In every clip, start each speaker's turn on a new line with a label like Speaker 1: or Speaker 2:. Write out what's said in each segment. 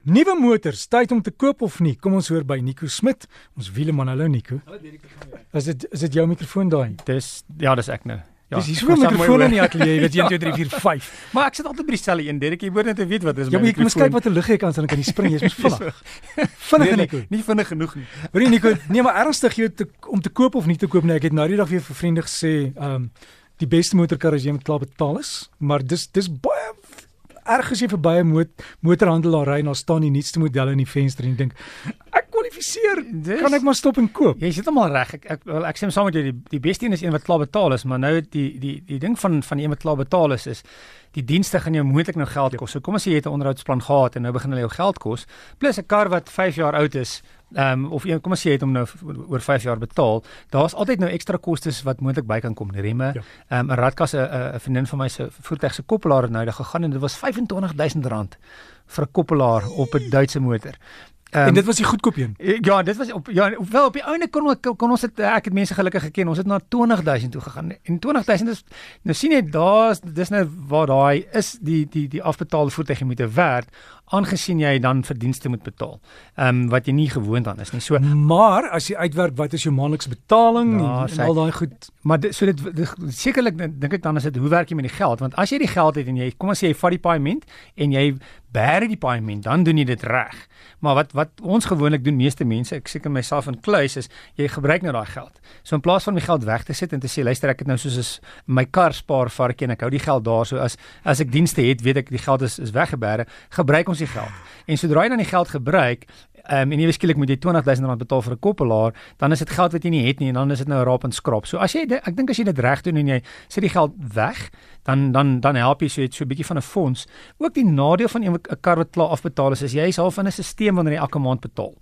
Speaker 1: Nuwe motors, tyd om te koop of nie? Kom ons hoor by Nico Smit, ons wieleman. Hallo Nico. Hallo Dirk. Is dit is dit jou mikrofoon daai?
Speaker 2: Dis ja, dis ek nou. Ja,
Speaker 1: dis hier so 'n mikrofoon in die ateljee, weet jy 1 2 3 4 5.
Speaker 2: Maar ek sit altyd by dieselfde een, Dirk. Jy moet net weet wat is
Speaker 1: my. Ja, maar ek moet kyk wat 'n lig jy kan, dan kan jy spring, jy's mos vinnig. Vinnig
Speaker 2: nee,
Speaker 1: Nico.
Speaker 2: Nie vinnig genoeg nie.
Speaker 1: Hoor jy Nico, nee maar ernstig jy te, om te koop of nie te koop nie. Ek het nou die dag weer vir vriende gesê, ehm um, die beste motorkar as jy met klaar betaal is, maar dis dis baie erg as jy verby 'n mot motorhandelaar ry en daar staan die nuutste modelle in die venster en jy dink ek kwalifiseer, kan ek maar stop en koop.
Speaker 2: Jy sit hom al reg. Ek ek wel ek sê saam met jou die die beste een is een wat klaar betaal is, maar nou die die die ding van van die een wat klaar betaal is is die dienste gaan jou moontlik nou geld kos. So kom as jy het 'n onderhoudsplan gehad en nou begin hulle jou geld kos, plus 'n kar wat 5 jaar oud is, ehm um, of een kom as jy het hom nou oor 5 jaar betaal, daar's altyd nou ekstra kostes wat moontlik by kan kom. Remme, ja. ehm ja. um, 'n radkas 'n 'n vriendin van my se voertuig se koppelaar het nou gegaan en dit was R25000 vir 'n koppelaar op 'n Duitse motor.
Speaker 1: Um, en dit was die goedkoop een.
Speaker 2: Ja, dit was op ja, wel op die ouene kon kon, kon ons dit ek het mense gelukkig geken. Ons het na 20000 toe gegaan. En 20000 is nou sien jy daar's dis nou waar daai is die die die afbetaalde voertuig moet werd aangesien jy dan verdienste moet betaal. Ehm um, wat jy nie gewoond aan is nie. So
Speaker 1: maar as jy uitwerk wat is jou maandelikse betaling ja, en, en al daai goed.
Speaker 2: Maar dit, so dit sekerlik dink ek dan is dit hoe werk jy met die geld? Want as jy die geld het en jy kom as jy vat die paaiement en jy bære die paaiement, dan doen jy dit reg. Maar wat wat ons gewoonlik doen meeste mense, ek seker myself in kluis is jy gebruik nou daai geld. So in plaas van my geld weg te sit en te sê luister ek het nou soos is my kar spaar varkie en ek hou die geld daar so as as ek dienste het, weet ek die geld is is weggebêre, gebruik ons die geld. En sodra jy dan die geld gebruik Um, en jy skielik moet jy 20000 rand betaal vir 'n koppelaar, dan is dit geld wat jy nie het nie en dan is dit nou 'n raap en skrap. So as jy ek dink as jy dit reg doen en jy sit die geld weg, dan dan dan help jy so iets so 'n bietjie van 'n fonds. Ook die nadeel van 'n kar wat klaar afbetaal is, is jy is half in 'n stelsel wanneer jy elke maand betaal.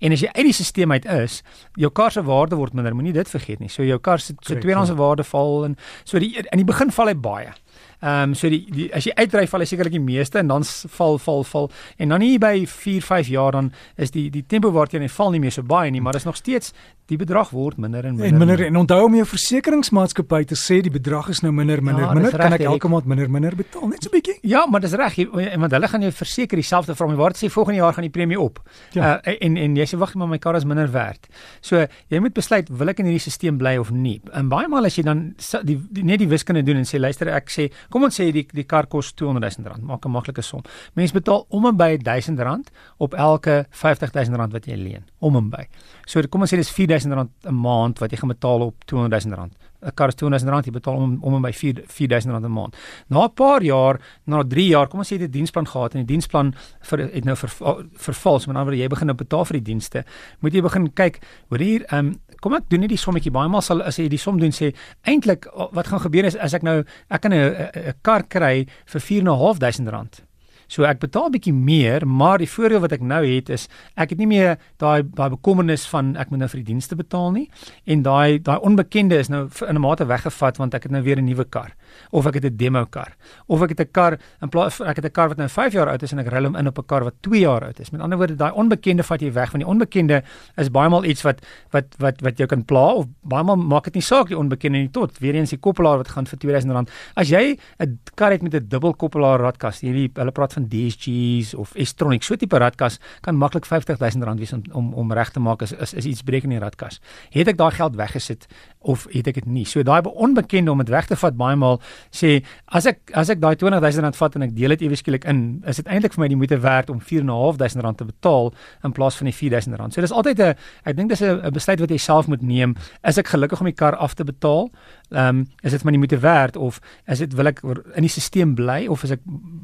Speaker 2: En as jy uit die stelsel uit is, jou kar se waarde word minder, moenie dit vergeet nie. So jou kar se so tweedehandse waarde val en so die in die begin val hy baie. Ehm um, so die, die as jy uitdry val hy sekerlik die meeste en dan val val val en dan hier by 4 5 jaar dan is die die tempo waarteen hy val nie meer so baie nie, maar dit is nog steeds die bedrag word minder en minder.
Speaker 1: En minder en onthou om jou versekeringsmaatskappy te sê die bedrag is nou minder minder ja, minder kan ek elke maand minder minder betaal net so 'n bietjie.
Speaker 2: Ja, maar dis reg want hulle gaan jou verseker dieselfde vir my waar dit sê volgende jaar gaan die premie op. Ja. Uh, en en jy sê wag maar my kar is minder werd. So jy moet besluit wil ek in hierdie stelsel bly of nie. En baie maal as jy dan die, die net die wiskunde doen en sê luister ek sê kom ons sê die die kar kos 200 000 rand, maak 'n maklike som. Mense betaal om en by 1000 rand op elke 50 000 rand wat jy leen, om en by. So kom ons sê dis 4000 rand 'n maand wat jy gaan betaal op 200 000 rand. 'n Kar is 200 000 rand, jy betaal om om en by 4 4000 rand 'n maand. Na 'n paar jaar, na 3 jaar, kom ons sê jy het 'n diensplan gehad en die diensplan vir het nou ver, vervals, met ander woorde jy begin nou betaal vir die dienste, moet jy begin kyk, hoor hier, ehm um, kom ek doen net die sommetjie. Baie maal sal as jy die som doen sê eintlik wat gaan gebeur is as ek nou ek kan 'n kar kry vir 4 en 'n half duisend rand So ek betaal bietjie meer, maar die voordeel wat ek nou het is ek het nie meer daai daai bekommernis van ek moet nou vir die dienste betaal nie en daai daai onbekende is nou in 'n mate weggevat want ek het nou weer 'n nuwe kar of ek het 'n demo kar of ek het 'n kar in plaas ek het 'n kar wat nou 5 jaar oud is en ek ry hom in op 'n kar wat 2 jaar oud is. Met ander woorde daai onbekende vat jy weg want die onbekende is baie maal iets wat wat wat wat jou kan pla of baie maal maak dit nie saak die onbekende nie tot weer eens die koppelaar wat gaan vir R2000. As jy 'n kar het met 'n dubbel koppelaar radkas, hierdie hulle praat DSG's of S-tronic so tipe radkas kan maklik R50000 wees om om, om reg te maak as is, is iets breek in die radkas. Het ek daai geld weggesit of het ek dit nie? So daai onbekende om dit weg te vat baie maal sê as ek as ek daai R20000 vat en ek deel dit ewe skielik in, is dit eintlik vir my die moeite werd om R4500 te betaal in plaas van die R4000. So dis altyd 'n ek dink dis 'n besluit wat jy self moet neem. Is ek gelukkig om die kar af te betaal? Ehm um, is dit my die moeite werd of is dit wil ek in die stelsel bly of is ek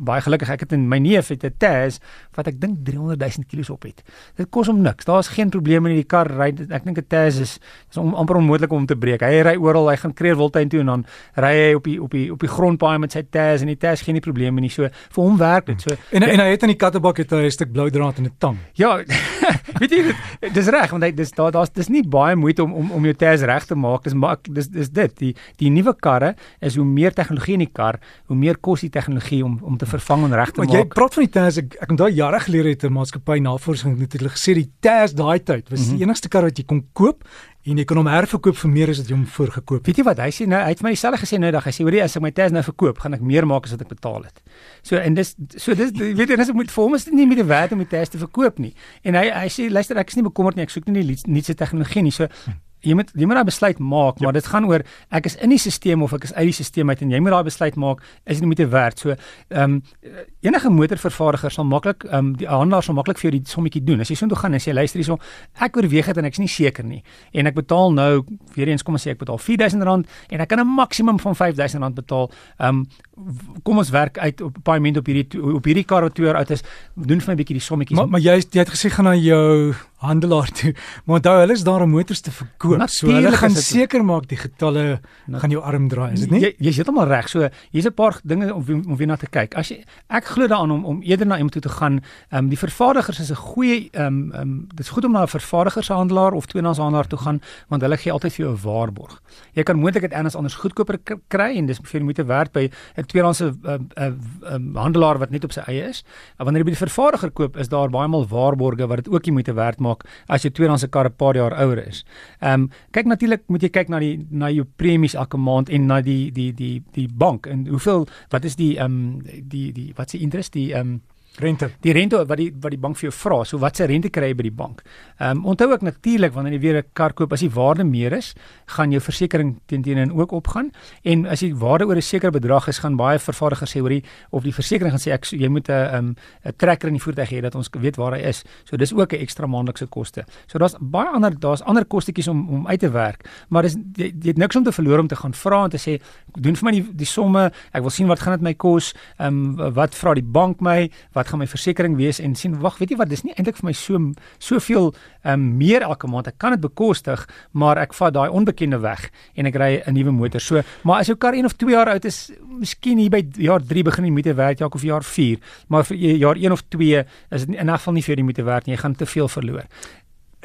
Speaker 2: baie gelukkig ek het in my neef het 'n Taz wat ek dink 300 000 kg op het. Dit kos hom niks. Daar's geen probleme in die kar ry. Ek dink 'n Taz is is om, amper onmoontlik om te breek. Hy ry oral, hy gaan Kreerwiltuin toe en dan ry hy op die op die op die grondpaai met sy Taz en die Taz geen probleme nie. So vir hom werk dit. So
Speaker 1: en en hy het in die kattebak het hy 'n stuk blou draad en 'n tang.
Speaker 2: Ja. weet jy dit dis reg want hy dis daar daar's dis nie baie moeite om om om jou Taz reg te maak. Dis maak dis dis dit. Die die nuwe karre is hoe meer tegnologie in die kar, hoe meer kos die tegnologie om om te vervang en reg te maak.
Speaker 1: Maar jy praat van die TAS ek ek onthou jare gelede het 'n maatskappy navorsing het hulle gesê die TAS daai tyd was mm -hmm. die mhm. enigste kar wat jy kon koop en jy kan hom herverkoop vir meer as wat jy hom voorgekoop het.
Speaker 2: Weet jy wat? Hy sê nou, hy het vir my dieselfde gesê nou dag. Hy sê hoor jy as ek my Tesla nou verkoop, gaan ek meer maak as wat ek betaal het. So en dis so dis weet jy, ek moet vir hom is dit nie meer werd om die Tesla te verkoop nie. En hy hy sê luister, ek is nie bekommerd nie. Ek soek nie die nuutste tegnologie nie. So jy moet jy moet daai besluit maak, ja. maar dit gaan oor ek is in die stelsel of ek is uit die stelsel uit en jy moet daai besluit maak is dit moet jy werd. So ehm um, enige motorvervaardiger sal maklik ehm um, die handelaar sal maklik vir jou die sommetjie doen. As jy so toe gaan en sê luister hierso, ek oorweeg dit en ek's nie seker nie en ek betaal nou weer eens kom ons sê ek betaal R4000 en ek kan 'n maksimum van R5000 betaal. Ehm um, kom ons werk uit op 'n paaiement op hierdie op hierdie kar wat 2 jaar oud is, doen vir my 'n bietjie die sommetjies.
Speaker 1: Maar maar jy jy het gesê gaan na jou handelaar toe. Maar onthou hulle is daar om motors te verkoop. Natuurlijk so hulle gaan seker maak die getalle nou, gaan jou arm draai, is dit nie?
Speaker 2: Jy jy's heeltemal reg. So hier's 'n paar dinge om om weer na te kyk. As jy ek glo daaraan om om eerder na iemand toe te gaan, ehm um, die vervaardigers is 'n goeie ehm um, ehm um, dit is goed om na 'n vervaardigershandelaar of tweedehandshandelaar toe gaan want hulle gee altyd vir jou 'n waarborg. Jy kan moontlik dit anders anders goedkoper kry en dis vir jou moeite werd by 'n tweedehandse uh, uh, uh, handelaar wat net op sy eie is. Wanneer jy by die vervaardiger koop, is daar baie maal waarborge wat dit ook nie moeite werd maak as jy tweedehandse kar 'n paar jaar ouer is. Ehm um, kyk natuurlik moet jy kyk na die na jou premies elke maand en na die die die die bank en hoeveel wat is die ehm um, die die wat se interest die ehm um,
Speaker 1: rente.
Speaker 2: Die rente wat die wat die bank vir jou vra, so wat se rente kry jy by die bank? Ehm um, onthou ook natuurlik wanneer jy weer 'n kar koop, as die waarde meer is, gaan jou versekerings teenoor ook opgaan en as die waarde oor 'n sekere bedrag is, gaan baie vervaardigers sê hoorie of die versekering gaan sê ek jy moet 'n um, 'n trekker in die voertuig hê dat ons weet waar hy is. So dis ook 'n ekstra maandelikse koste. So daar's baie ander daar's ander kostetjies om om uit te werk, maar dis jy, jy het niks om te verloor om te gaan vra en te sê doen vir my die die somme, ek wil sien wat gaan dit my kos, ehm um, wat vra die bank my, wat wat gaan my versekerings wees en sien wag weet jy wat dis nie eintlik vir my so soveel um, meer elke maand. Ek kan dit bekostig maar ek vat daai onbekende weg en ek ry 'n nuwe motor. So maar as jou kar 1 of 2 jaar oud is miskien hier by jaar 3 begin die moeite werd ja of jaar 4 maar vir jaar 1 of 2 is dit in 'n geval nie vir die moeite werd nie. Jy gaan te veel verloor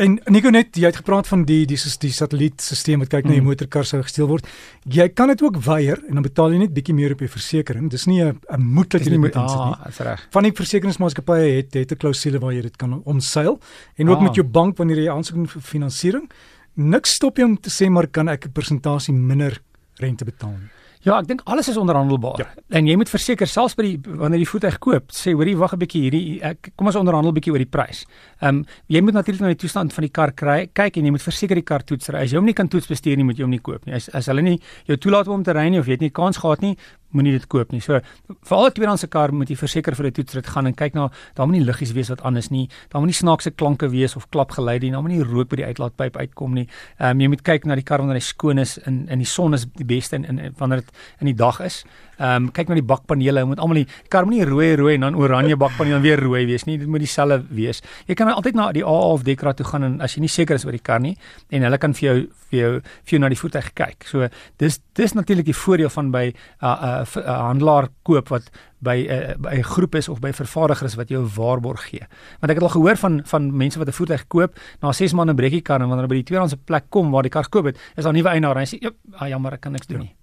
Speaker 1: En Nico net jy het gepraat van die die die satellietstelsel wat kyk na mm. jou motorkar sou gesteel word. Jy kan dit ook weier en dan betaal jy net bietjie meer op jou versekerings. Dis nie 'n moet dat jy dit moet aansit nie.
Speaker 2: Ah, reg.
Speaker 1: Van die versekeringsmaatskappye het het 'n klousule waar jy dit kan omseil en ook ah. met jou bank wanneer jy aansoek doen vir finansiering. Niks stop jou om te sê maar kan ek 'n persentasie minder rente betaal nie.
Speaker 2: Ja, ek dink alles is onderhandelbaar. Ja. En jy moet verseker selfs by die wanneer jy voertuig koop, sê hoorie wag 'n bietjie hierdie ek kom ons onderhandel 'n bietjie oor die prys. Ehm um, jy moet natuurlik na die toestand van die kar kry, kyk en jy moet verseker die kar toets. As jy hom nie kan toets bestuur nie, moet jy hom nie koop nie. As as hulle nie jou toelaat om te ry nie of jy het nie kans gehad nie, moenie dit koop nie. So vir al 'n tweedehandse kar moet jy verseker vir 'n toetsrit gaan en kyk na daar moet nie liggies wees wat anders nie. Daar moet nie snaakse klanke wees of klapgeluide nie. Daar moet nie rook by die uitlaatpyp uitkom nie. Ehm um, jy moet kyk na die kar wanneer hy skoon is en in die son is die beste en, en wanneer dit in die dag is. Ehm um, kyk na die bakpanele. Jy moet almal die kar moet nie rooi rooi en dan oranje bakpanele en weer rooi wees nie. Dit moet dieselfde wees. Jy kan altyd na die AA of Dekra toe gaan en as jy nie seker is oor die kar nie en hulle kan vir jou vir jou vir jou na die voertuig kyk. So dis dis natuurlik die voordeel van by 'n uh, uh, 'n handelaar koop wat by 'n uh, by 'n groep is of by vervaardigers wat jou waarborg gee. Want ek het al gehoor van van mense wat 'n voertuig koop, na 6 maande breek die kar en wanneer hulle by die tweedehandse plek kom waar die kar gekoop het, is daar 'n nuwe eienaar en hy sê, "Ja, jammer, ek kan niks doen nie."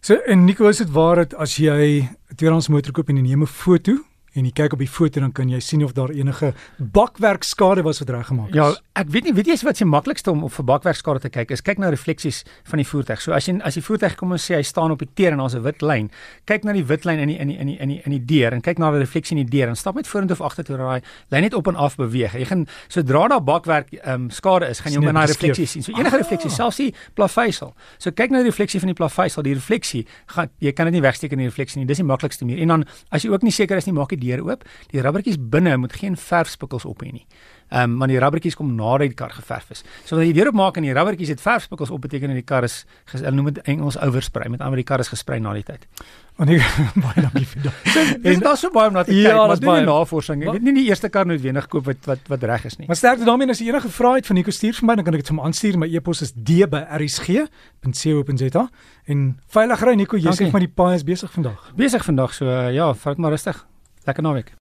Speaker 1: So en Nico, is dit waar dat as jy 'n tweedehandse motor koop en jy neem 'n foto en jy kyk op die foto dan kan jy sien of daar enige bakwerkskade was wat reggemaak is.
Speaker 2: Ja, ek weet nie, weet jy wat se maklikste om op vir bakwerkskade te kyk is kyk na refleksies van die voertuig. So as jy as die voertuig kom ons sê hy staan op die teer en daar's 'n wit lyn, kyk na die wit lyn in die in die in die in die in die deur en kyk na die refleksie in die deur en stap net vorentoe of agtertoe raai, lyn net op en af beweeg. Jy gaan sodra daar bakwerk ehm um, skade is, gaan jy hom in daai refleksie sien. So enige ah. refleksie, selfs die plaveisel. So kyk na die refleksie van die plaveisel, die refleksie gaan jy kan dit nie wegsteek in die refleksie nie. Dis die maklikste manier. En dan as jy ook nie seker is nie, maak die deur oop. Die rubbertjies binne moet geen verfspikkels op hê nie. Ehm um, want die rubbertjies kom nadat die kar geverf is. So wanneer jy deur opmaak en die rubbertjies het verfspikkels op beteken dat die kar is hulle noem dit Engels overspray met ander die kar is gesprei na die tyd.
Speaker 1: Want ek baie dankie vir dit.
Speaker 2: en daar's so baie om na te ja, kyk, maar dit is navorsing. Ek weet nie die eerste kar noodwendig koop wat wat wat reg is nie.
Speaker 1: Maar sterkte daarmee as jy enige vrae het van Nico stuur vir my dan kan ek dit vir hom aanstuur. My e-pos is d@rsg.co.za en veilig ry Nico, jy sê my die paai is besig vandag.
Speaker 2: Besig vandag so ja, vat maar rustig. economic.